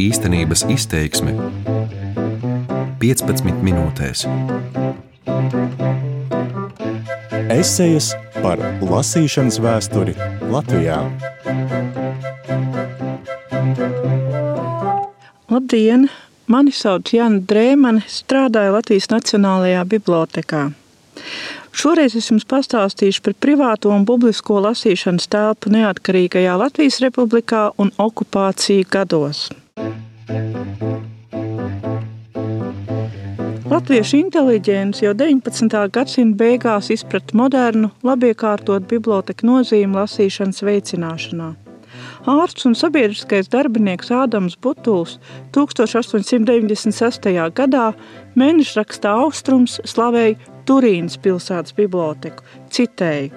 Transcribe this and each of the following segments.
Īstenības izteiksme 15 minūtēs. Esejas par lasīšanas vēsturi Latvijā. Labdien! Mani sauc Jana Drēmane, strādāju Latvijas Nacionālajā bibliotekā. Šoreiz es jums pastāstīšu par privāto un publisko lasīšanas telpu neatkarīgajā Latvijas republikā un okupāciju gados. Latviešu inteliģents jau 19. gadsimta beigās izprata modernu, labiekārtotu biblioteku nozīmi lasīšanas veicināšanā. Ārsts un sabiedriskais darbinieks Ādams Butuls 1896. gadā mēnešrakstā Austrums slavēja Turīnas pilsētas biblioteku. Citēju: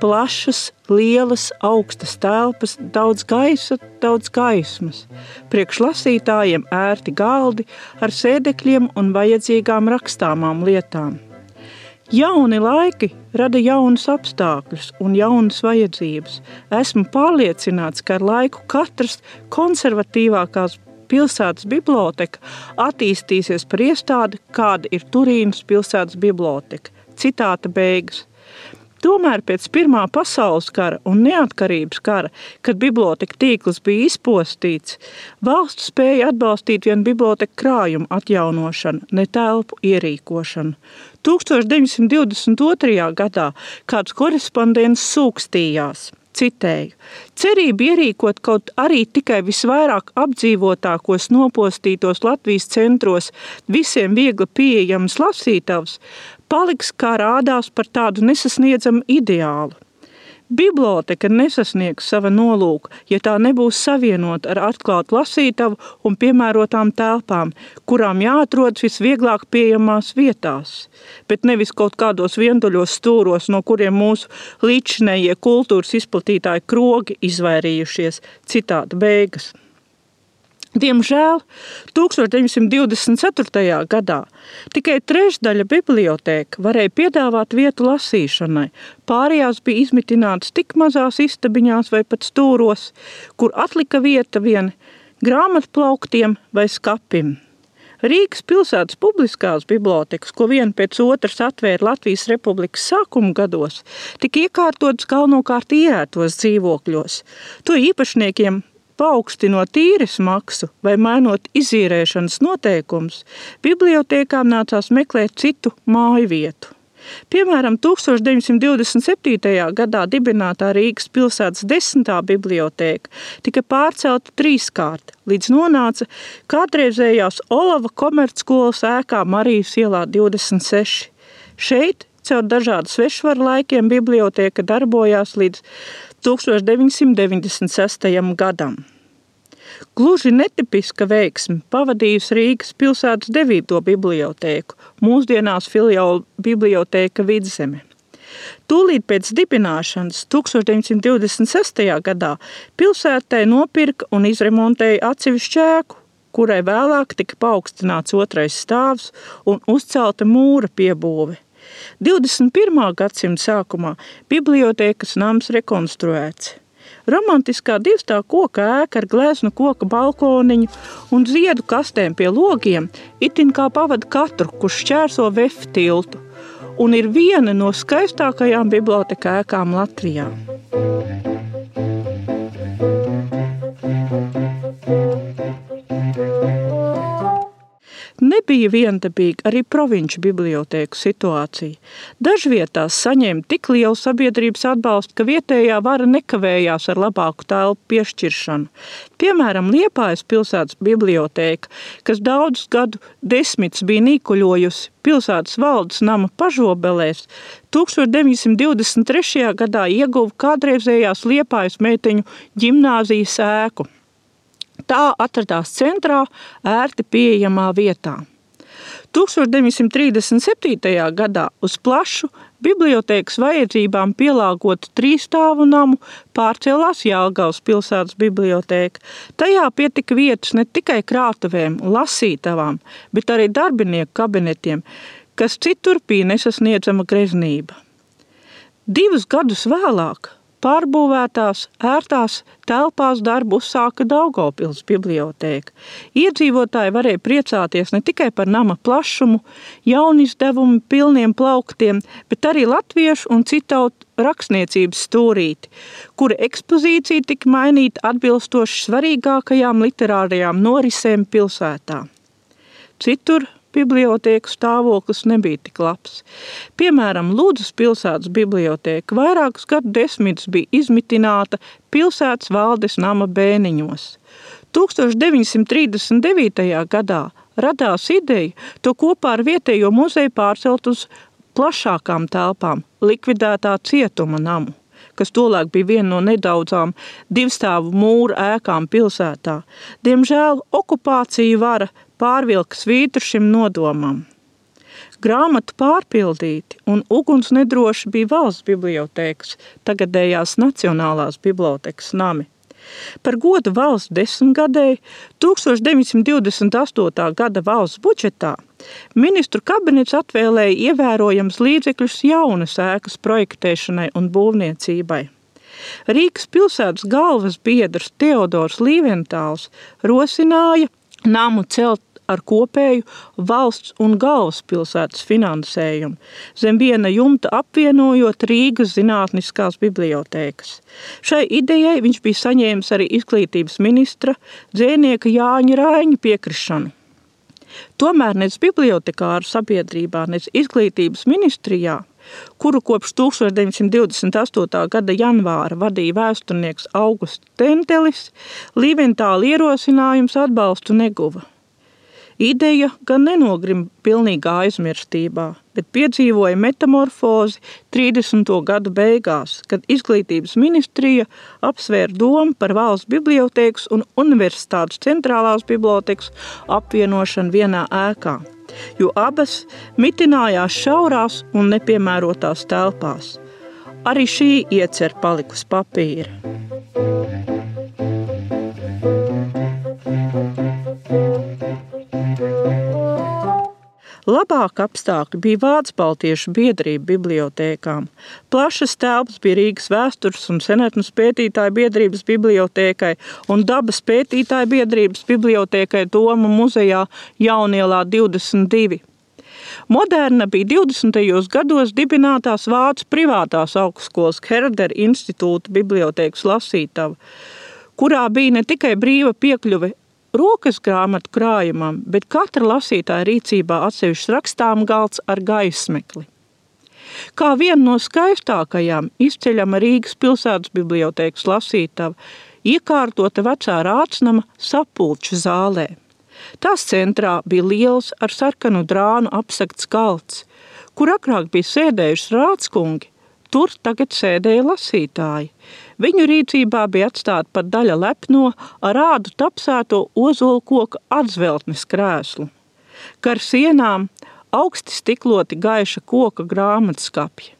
plašas, lielas, augstas telpas, daudz gaisa, daudz gaismas. Priekšlasītājiem ērti galdi ar sēdekļiem un vajadzīgām rakstāmām lietām. Jauni laiki rada jaunus apstākļus un jaunas vajadzības. Esmu pārliecināts, ka ar laiku katrs konservatīvākās pilsētas biblioteka attīstīsies par iestādi, kāda ir Turīnas pilsētas biblioteka. Citāta beigas. Tomēr pēc Pirmā pasaules kara un neatkarības kara, kad biblioteka tīkls bija izpostīts, valsts spēja atbalstīt vienu biblioteku krājumu atjaunošanu, ne telpu ierīkošanu. 1922. gadā kāds korespondents sūkstījās – Citēju: Cerība ierīkot kaut arī tikai visvairāk apdzīvotākos nopostītos Latvijas centros visiem viegli pieejams lasītavs, paliks kā rādās par tādu nesasniedzamu ideālu. Biblioteka nesasniegs sava nolūka, ja tā nebūs savienota ar atklātu lasītavu un piemērotām telpām, kurām jāatrodas visvieglāk pieejamās vietās, bet nevis kaut kādos vientuļos stūros, no kuriem mūsu līdzinējie kultūras izplatītāji krogi izvairījušies. Citāta beigas. Diemžēl 1924. gadā tikai trešdaļa biblioteka varēja piedāvāt vietu lasīšanai. Pārējās bija izmitinātas tik mazās istabiņās vai pat stūros, kur atlika vieta vien grāmatplauktiem vai skapim. Rīgas pilsētas publiskās bibliotekas, ko viena pēc otras atvēra Latvijas Republikas sākuma gados, tika iekārtotas galvenokārt īrētos dzīvokļos. To īpašniekiem paaugstinot īres maksu vai mainot izīrēšanas noteikumus, bibliotekām nācās meklēt citu māju vietu. Piemēram, 1927. gadā dibinātā Rīgas pilsētas desmitā bibliotēka tika pārcelta trīskārt, līdz nonāca kādreizējās Olava komercskolas ēkā Marijas ielā 26. Šeit caur dažādu svešvaru laikiem bibliotēka darbojās līdz 1996. gadam. Gluži netipiska veiksme pavadījusi Rīgas pilsētas devīto bibliotēku, mūsdienās filiālu bibliotēka Vidzeme. Tūlīt pēc dibināšanas 1926. gadā pilsētai nopirka un izremontēja atsevišķu ēku, kurai vēlāk tika paaugstināts otrais stāvs un uzcelta mūra piebūve. 21. gadsimta sākumā bibliotēkas nams rekonstruēts. Romantiskā divstā koka ēka ar gleznu koka balkoniņu un ziedu kastēm pie logiem itin kā pavada katru, kurš šķērso vefu tiltu, un ir viena no skaistākajām biblioteka ēkām Latvijā. Nebija viendabīga arī provinču bibliotēku situācija. Dažvietās saņēma tik lielu sabiedrības atbalstu, ka vietējā vara nekavējās ar labāku telpu piešķiršanu. Piemēram, Liepājas pilsētas bibliotēka, kas daudzus gadu desmitus bija nīkuļojusi pilsētas valdes nama pažobelēs, 1923. gadā ieguva kādreizējās Liepājas meiteņu ģimnāzijas ēku. Tā atradās centrā, ērti pieejamā vietā. 1937. gadā uz plašu bibliotēkas vajadzībām pielāgotu trīsstāvu namu pārcēlās Jālgavas pilsētas bibliotēka. Tajā pietika vietas ne tikai krātuvēm, lasītavām, bet arī darbinieku kabinetiem, kas citur bija nesasniedzama greznība. Divus gadus vēlāk Pārbūvētās, ērtās telpās darbu uzsāka Daugopils bibliotēka. Iedzīvotāji varēja priecāties ne tikai par nama plašumu, jaunizdevumu pilniem plauktiem, bet arī latviešu un citautu rakstniecības stūrīti, kura ekspozīcija tika mainīta atbilstoši svarīgākajām literārajām norisēm pilsētā. Citur bibliotēku stāvoklis nebija tik labs. Piemēram, Lūdzes pilsētas bibliotēka vairākus gadu desmitus bija izmitināta pilsētas valdes nama bēniņos. 1939. gadā radās ideja to kopā ar vietējo muzeju pārcelt uz plašākām telpām, likvidētā cietuma namu kas tolaik bija viena no nedaudzām divstāvu mūru ēkām pilsētā. Diemžēl okupācija vara pārvilka svītru šim nodomam. Grāmatu pārpildīti un uguns nedroši bija valsts bibliotēkas, tagadējās Nacionālās bibliotekas nami. Par godu valsts desmitgadēji 1928. gada valsts budžetā ministru kabinets atvēlēja ievērojams līdzekļus jaunas ēkas projektēšanai un būvniecībai. Rīgas pilsētas galvas biedrs Teodors Līventāls rosināja namu celt ar kopēju valsts un galvaspilsētas finansējumu, zem viena jumta apvienojot Rīgas zinātniskās bibliotēkas. Šai idejai viņš bija saņēmis arī izglītības ministra dzēnieka Jāņa Raiņa piekrišanu. Tomēr nec bibliotekāru sabiedrībā, nec izglītības ministrijā kuru kopš 1928. gada janvāra vadīja vēsturnieks Augusts Tentelis, Līventāla ierosinājums atbalstu neguva. Ideja gan nenogrim pilnīgā aizmirstībā, bet piedzīvoja metamorfozi 30. gadu beigās, kad izglītības ministrija apsvēra domu par valsts bibliotēkas un universitātes centrālās bibliotekas apvienošanu vienā ēkā jo abas mitinājās šaurās un nepiemērotās telpās. Arī šī iecer palikusi papīra. Labāk apstākļi bija Vācu baltiešu biedrība bibliotēkām. Plašas telpas bija Rīgas vēstures un senatnes pētītāju biedrības bibliotēkai un dabas pētītāju biedrības bibliotēkai Doma muzejā Jaunielā 22. Moderna bija 20. gados dibinātās Vācu privātās augstskolas Herdera institūta bibliotēkas lasītava, kurā bija ne tikai brīva piekļuve rokas grāmatu krājumam, bet katra lasītāja rīcībā atsevišķs rakstām galds ar gaismekli. Kā viena no skaistākajām izceļama Rīgas pilsētas bibliotēkas lasītava, iekārtota vecā rācnama sapulču zālē. Tās centrā bija liels ar sarkanu drānu apsakts galds, kur agrāk bija sēdējuši rādskungi, tur tagad sēdēja lasītāji. Viņu rīcībā bija atstāta pat daļa lepno ar ādu tapsēto ozolu koku atzveltnes krēslu. Gar sienām augsti stikloti gaiša koka grāmatskapja.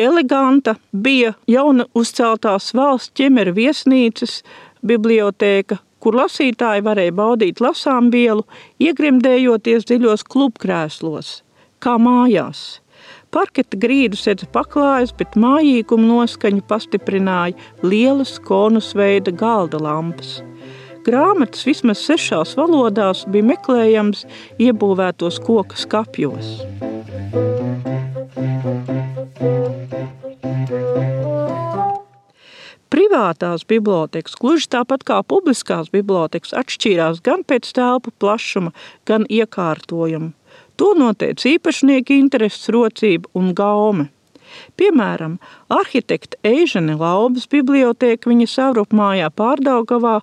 Eleganta bija jauna uzceltās valsts ķemeru viesnīcas bibliotēka, kur lasītāji varēja baudīt lasām vielu, iegremdējoties dziļos klubkrēslos, kā mājās. Parketa grīdu sedz paklājas, bet mājīgumu noskaņu pastiprināja lielas konus veida galda lampas. Grāmatas vismaz sešās valodās bija meklējams iebūvētos koku skapjos. Privātās bibliotekas, gluži tāpat kā publiskās bibliotekas, atšķīrās gan pēc telpu plašuma, gan iekārtojuma. To noteica īpašnieka intereses rocība un gaume. Piemēram, arhitekta Eižene Laubas biblioteka viņa savrupmājā pārdaugavā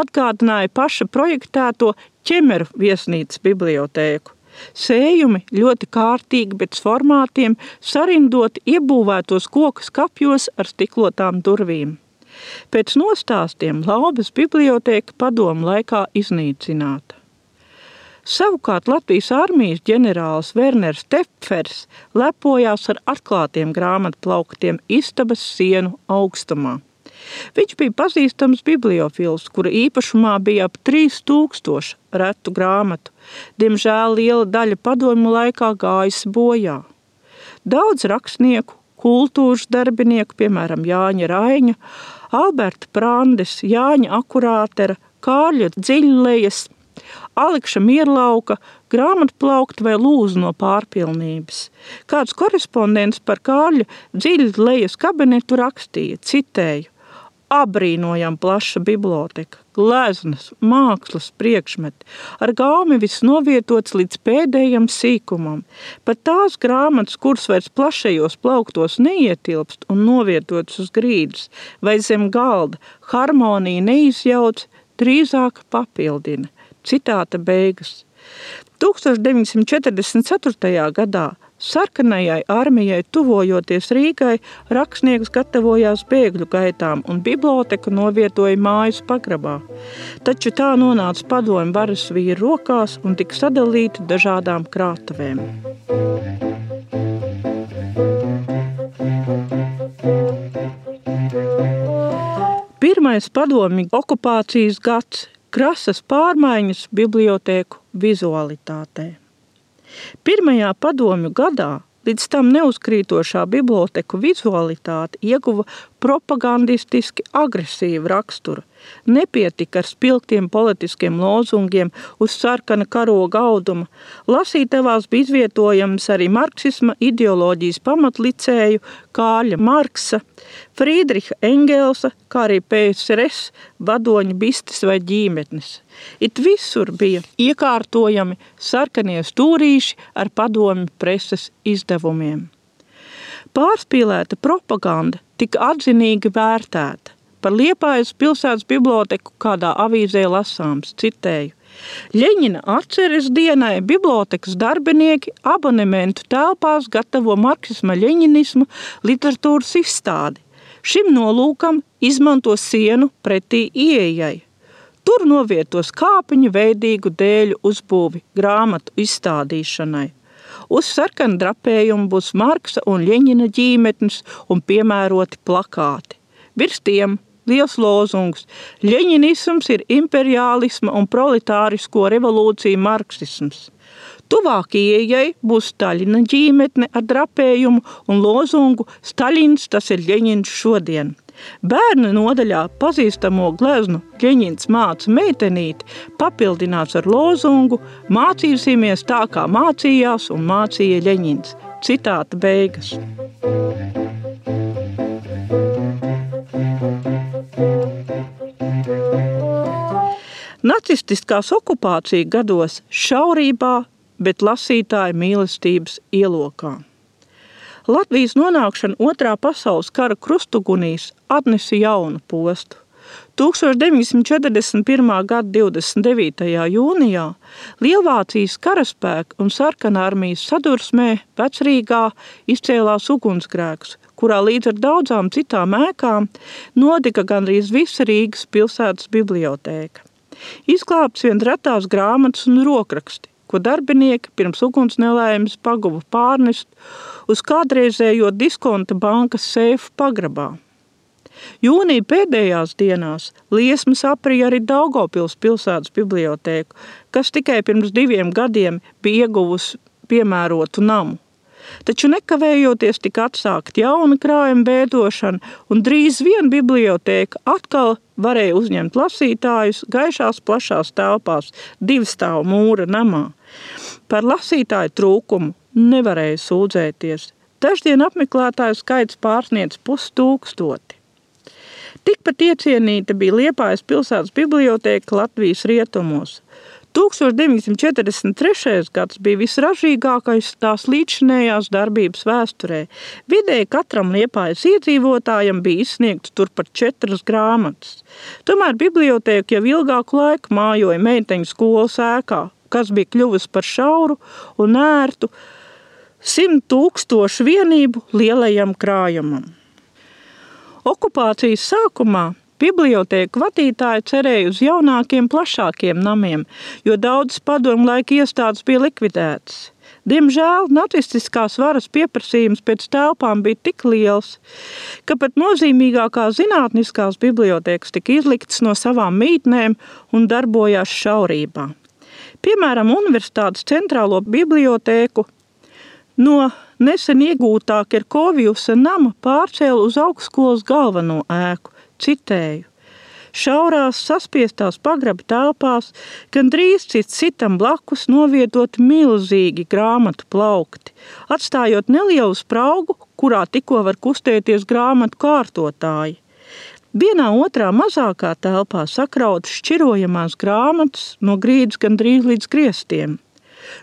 atgādināja paša projektēto ķemeru viesnīcas bibliotēku. Sējumi ļoti kārtīgi, bet formātiem sarindoti iebūvētos koku skapjos ar stiklotām durvīm. Pēc nostāstiem Laubas biblioteka padomu laikā iznīcināta. Savukārt Latvijas armijas ģenerālis Werners Tepfers lepojās ar atklātiem grāmatplauktiem istabas sienu augstumā. Viņš bija pazīstams bibliofils, kura īpašumā bija ap 3000 retu grāmatu. Diemžēl liela daļa padomju laikā gājusi bojā. Daudz rakstnieku, kultūras darbinieku, piemēram, Jāņa Raiņa, Alberta Prandes, Jāņa Akurātera, Kārļa Dziļlejas, Alekša Mierlauka, grāmatplaukta vai lūza no pārpilnības. Kāds korespondents par Kārļa Dziļlejas kabinetu rakstīja, citēju, Abrīnojam plaša biblioteka, gleznas, mākslas priekšmeti, ar gaumi viss novietots līdz pēdējam sīkumam. Pat tās grāmatas, kuras vairs plašajos plauktos neietilpst un novietotas uz grīdas vai zem galda, harmonija neizjauc, drīzāk papildina. Citāta beigas. 1944. gadā Sarkanajai armijai tuvojoties Rīgai, rakstnieks gatavojās bēgļu gaitām un biblioteka novietoja mājas pagrabā. Taču tā nonāca padomju varas vīru rokās un tika sadalīta dažādām krātuvēm. Pirmais padomju okupācijas gads - krasas pārmaiņas bibliotēku vizualitātē. Pirmajā padomju gadā līdz tam neuzkrītošā biblioteku vizualitāte ieguva propagandistiski agresīvu raksturu. Nepietika ar spilgtiem politiskiem lozungiem uz sarkana karoga auduma. Lasītavās bija izvietojams arī marksisma ideoloģijas pamatlicēju Kāļa Marksa, Friedriha Engelsa, kā arī PSRS vadoņa bistes vai ģīmetnes. It visur bija iekārtojami sarkanie stūrīši ar padomi preses izdevumiem. Pārspīlēta propaganda tika atzinīgi vērtēta. Par Liepājas pilsētas biblioteku kādā avīzē lasāms, citēju. Ļeņina atceres dienai bibliotekas darbinieki abonementu telpās gatavo marksisma ļeņinismu literatūras izstādi. Šim nolūkam izmanto sienu pretī ieejai. Tur novietos kāpiņu veidīgu dēļu uzbūvi grāmatu izstādīšanai. Uz sarkanu drapējumu būs Marksa un Ļeņina ģīmetnes un piemēroti plakāti. Virs tiem liels lozungs. Ļeņinisms ir imperiālisma un proletārisko revolūciju marksisms. Tuvāk ieejai būs Staļina ģīmetne ar drapējumu un lozungu Staļins tas ir Ļeņins šodien. Bērnu nodaļā pazīstamo gleznu Ļeņins māca meitenīti papildināts ar lozungu Mācīsimies tā, kā mācījās un mācīja Ļeņins. Citāta beigas. Nacistiskās okupācijas gados šaurībā, bet lasītāja mīlestības ielokā. Latvijas nonākšana otrā pasaules kara krustugunīs atnesa jaunu postu. 1941. gada 29. jūnijā Lielvācijas karaspēka un sarkanā armijas sadursmē Vecrīgā izcēlās ugunsgrēks, kurā līdz ar daudzām citām ēkām notika gandrīz visa Rīgas pilsētas bibliotēka. Izglābts vien retās grāmatas un rokraksti, ko darbinieki pirms uguns nelaimes paguva pārnest uz kādreizējo diskonta bankas sēfu pagrabā. Jūnija pēdējās dienās liesmas aprīja arī Daugopils pilsētas bibliotēku, kas tikai pirms diviem gadiem bija ieguvusi piemērotu namu. Taču nekavējoties tika atsākt jauna krājuma bēdošana, un drīz vien bibliotēka atkal varēja uzņemt lasītājus gaišās plašās telpās, divu stāvu mūra namā. Par lasītāju trūkumu nevarēja sūdzēties. Daždien apmeklētāju skaits pārsniedz pustūkstoti. Tikpat iecienīta bija Liepājas pilsētas bibliotēka Latvijas rietumos. 1943. gads bija visražīgākais tās līdzinējās darbības vēsturē. Vidēji katram liepājas iedzīvotājam bija izsniegts turpat četras grāmatas. Tomēr bibliotēka jau ilgāku laiku mājoja meiteņu skolas ēkā, kas bija kļuvusi par šauru un ērtu simt tūkstošu vienību lielajam krājumam. Okupācijas sākumā Bibliotēku vadītāji cerēja uz jaunākiem, plašākiem namiem, jo daudzas padomu laika iestādes bija likvidētas. Diemžēl nacistiskās varas pieprasījums pēc telpām bija tik liels, ka pat nozīmīgākās zinātniskās bibliotēkas tika izliktas no savām mītnēm un darbojās šaurībā. Piemēram, Universitātes centrālo bibliotēku no nesen iegūtā Kerkovjusa nama pārcēla uz augstskolas galveno ēku. Citēju. Šaurās, saspiestās pagraba telpās, gandrīz cits citam blakus novietot milzīgi grāmatu plaukti, atstājot nelielu spraugu, kurā tikko var kustēties grāmatu kārtotāji. Vienā otrā mazākā telpā sakrautas šķirojamās grāmatas no grīdas gandrīz līdz griestiem.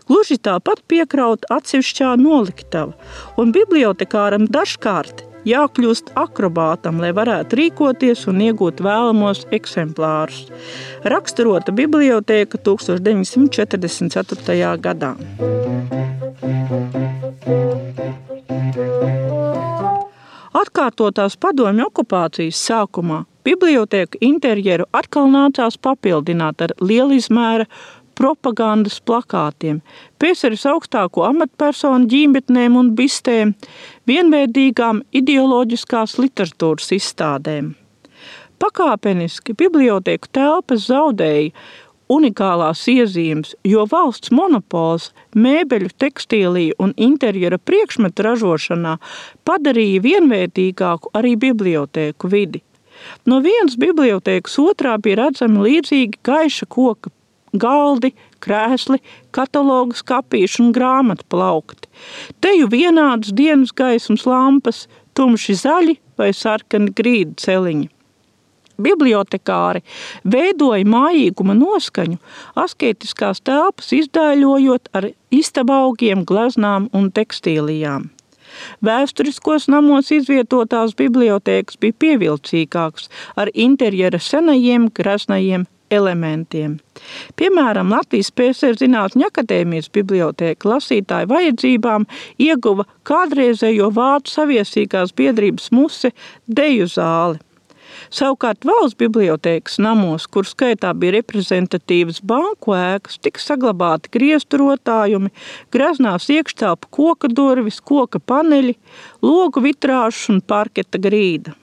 Gluži tāpat piekrauta atsevišķā noliktava, un bibliotekāram dažkārt jākļūst akrobātam, lai varētu rīkoties un iegūt vēlamos eksemplārus. Raksturota biblioteka 1944. gadā. Atkārtotās padomju okupācijas sākumā biblioteka interjeru atkal nācās papildināt ar lielizmēra propagandas plakātiem, piesaras augstāko amatpersonu ģimetnēm un bistēm, vienveidīgām ideoloģiskās literatūras izstādēm. Pakāpeniski bibliotēku telpas zaudēja unikālās iezīmes, jo valsts monopols mēbeļu, tekstīliju un interjera priekšmetu ražošanā padarīja vienveidīgāku arī bibliotēku vidi. No vienas bibliotēkas otrā bija redzami līdzīgi gaiša koka galdi, krēsli, katalogu skāpīši un grāmatu plaukti. Te jau vienādas dienas gaismas lampas, tumši zaļi vai sarkani grīdu celiņi. Bibliotekāri veidoja mājīguma noskaņu, asketiskās telpas izdēļojot ar istabaugiem, gleznām un tekstīlijām. Vēsturiskos namos izvietotās bibliotēkas bija pievilcīgākas ar interjera senajiem, graznajiem elementiem. Piemēram, Latvijas PSR Zinātņu akadēmijas bibliotēka lasītāju vajadzībām ieguva kādreizējo vācu saviesīgās biedrības muse deju zāli. Savukārt valsts bibliotēkas namos, kur skaitā bija reprezentatīvas banku ēkas, tika saglabāti griestu rotājumi, graznās iekštelpu koka durvis, koka paneļi, logu vitrāžas un parketa grīda.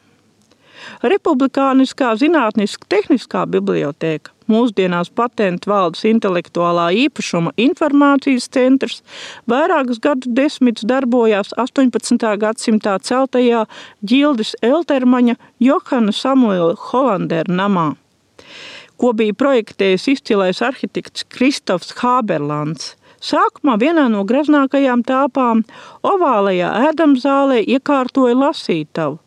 Republikāniskā zinātniskā tehniskā bibliotēka, mūsdienās patentu valdes intelektuālā īpašuma informācijas centrs, vairākus gadu desmitus darbojās 18. gadsimtā celtajā Gildes Eltermaņa Johana Samuela Holandera namā ko bija projektējis izcilais arhitekts Kristofs Hāberlands. Sākumā vienā no graznākajām telpām, ovālajā ēdamzālē, iekārtoja lasītavu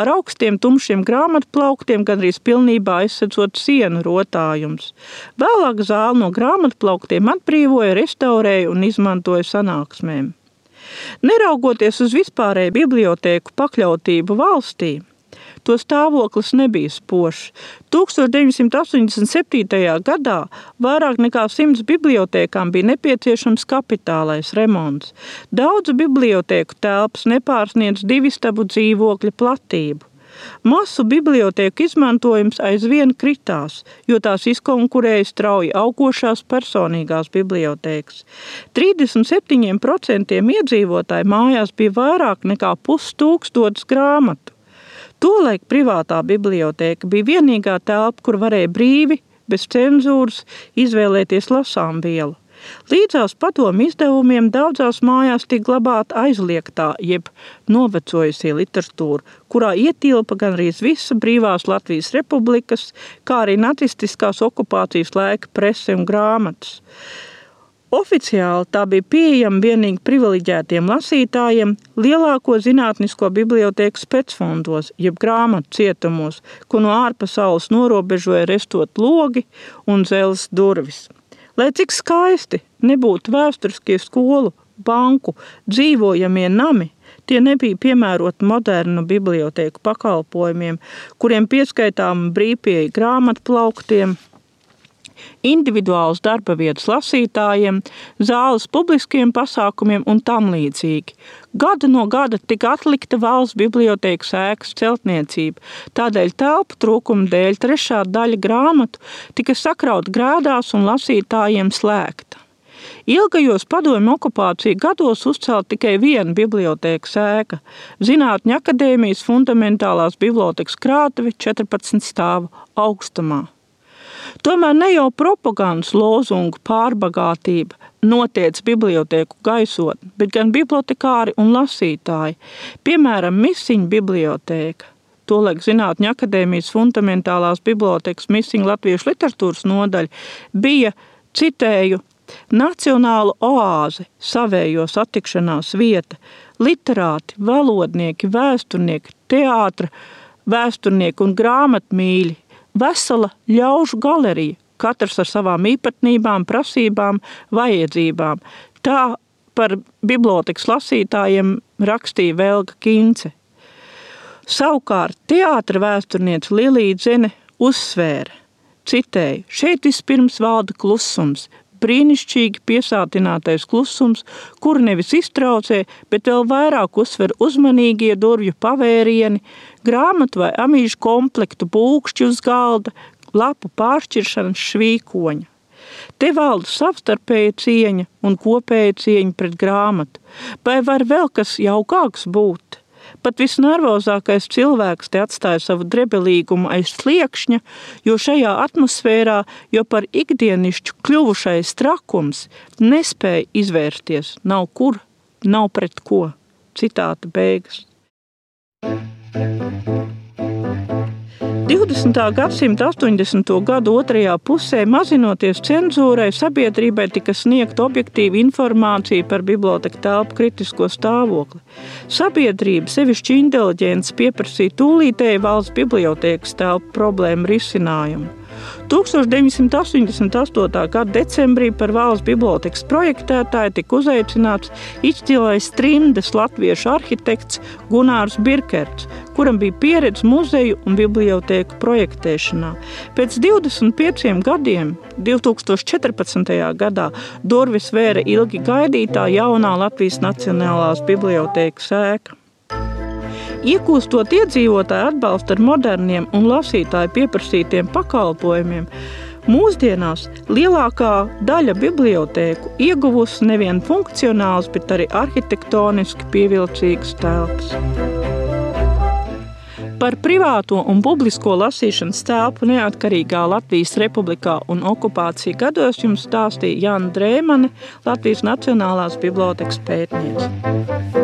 ar augstiem tumšiem grāmatplauktiem, gandrīz pilnībā aizsedzot sienu rotājums. Vēlāk zāli no grāmatplauktiem atbrīvoja, restaurēja un izmantoja sanāksmēm. Neraugoties uz vispārēju bibliotēku pakļautību valstī, to stāvoklis nebija spožs. 1987. gadā vairāk nekā simts bibliotekām bija nepieciešams kapitālais remonts. Daudzu bibliotēku telpas nepārsniedz divistabu dzīvokļa platību. Masu bibliotēku izmantojums aizvien kritās, jo tās izkonkurēja strauji augošās personīgās bibliotēkas. 37% iedzīvotāji mājās bija vairāk nekā pustūkstotis grāmatu. Tolaik privātā biblioteka bija vienīgā telpa, kur varēja brīvi, bez cenzūras, izvēlēties lasām vielu. Līdzās padomu izdevumiem daudzās mājās tika glabāta aizliegtā, jeb novecojusie literatūra, kurā ietilpa gandrīz visa brīvās Latvijas republikas, kā arī nacistiskās okupācijas laika prese un grāmatas. Oficiāli tā bija pieejama tikai privileģētiem lasītājiem lielāko zinātnisko bibliotēku specfondos, jeb grāmatu cietumos, ko no ārpasaules norobežoja restot logi un zeles durvis. Lai cik skaisti nebūtu vēsturiskie skolu, banku, dzīvojamie nami, tie nebija piemēroti modernu bibliotēku pakalpojumiem, kuriem pieskaitām brīvpieeja grāmatplauktiem, individuāls darba vietas lasītājiem, zāles publiskiem pasākumiem un tam līdzīgi. Gada no gada tika atlikta valsts bibliotēkas ēkas celtniecība, tādēļ telpu trūkuma dēļ trešā daļa grāmatu tika sakraut grēdās un lasītājiem slēgta. Ilgajos padomju okupāciju gados uzcēla tikai viena bibliotēkas ēka - Zinātņu akadēmijas fundamentālās bibliotekas krātuve 14 stāvu augstumā. Tomēr ne jau propagandas lozungu pārbagātība notiec bibliotēku gaisotni, bet gan bibliotekāri un lasītāji. Piemēram, Misiņu bibliotēka. Tolēk Zinātņu akadēmijas fundamentālās bibliotekas Misiņu latviešu literatūras nodaļa bija, citēju, nacionāla oāze, savējo satikšanās vieta, literāti, valodnieki, vēsturnieki, teātra, vēsturnieki un grāmatmīļi, vesela ļaužu galerija, katrs ar savām īpatnībām, prasībām, vajadzībām. Tā par bibliotekas lasītājiem rakstīja Velga Kince. Savukārt teātra vēsturniece Lilija Zene uzsvēra, citēju, šeit vispirms valda klusums, brīnišķīgi piesātinātais klusums, kur nevis iztraucē, bet vēl vairāk uzsver uzmanīgie durvju pavērieni, grāmatu vai amīžu komplektu pūkšķi uz galda, lapu pāršķiršanas švīkoņa. Te valda savstarpēja cieņa un kopēja cieņa pret grāmatu. Vai var vēl kas jaukāks būt? Pat visnervozākais cilvēks te atstāja savu drebelīgumu aiz sliekšņa, jo šajā atmosfērā, jo par ikdienišķu kļuvušais trakums nespēja izvērsties, nav kur, nav pret ko. Citāta beigas. 20. gadsimta 80. gadu otrajā pusē, mazinoties cenzūrai, sabiedrībai tika sniegta objektīva informācija par biblioteka telpu kritisko stāvokli. Sabiedrība, sevišķi inteliģents, pieprasīja tūlītēju valsts bibliotekas telpu problēmu risinājumu. 1988. gada decembrī par valsts bibliotekas projektētāju tika uzaicināts izcilais trimdes latviešu arhitekts Gunārs Birkerts, kuram bija pieredze muzeju un bibliotēku projektēšanā. Pēc 25 gadiem, 2014. gadā, durvis vēra ilgi gaidītā jaunā Latvijas Nacionālās bibliotēkas ēka. Iegūstot iedzīvotāju atbalstu ar moderniem un lasītāju pieprasītiem pakalpojumiem, mūsdienās lielākā daļa bibliotēku ieguvusi nevien funkcionāls, bet arī arhitektoniski pievilcīgas telpas. Par privāto un publisko lasīšanas telpu neatkarīgā Latvijas republikā un okupācija gados jums stāstīja Jāna Drēmane, Latvijas Nacionālās bibliotekas pētniece.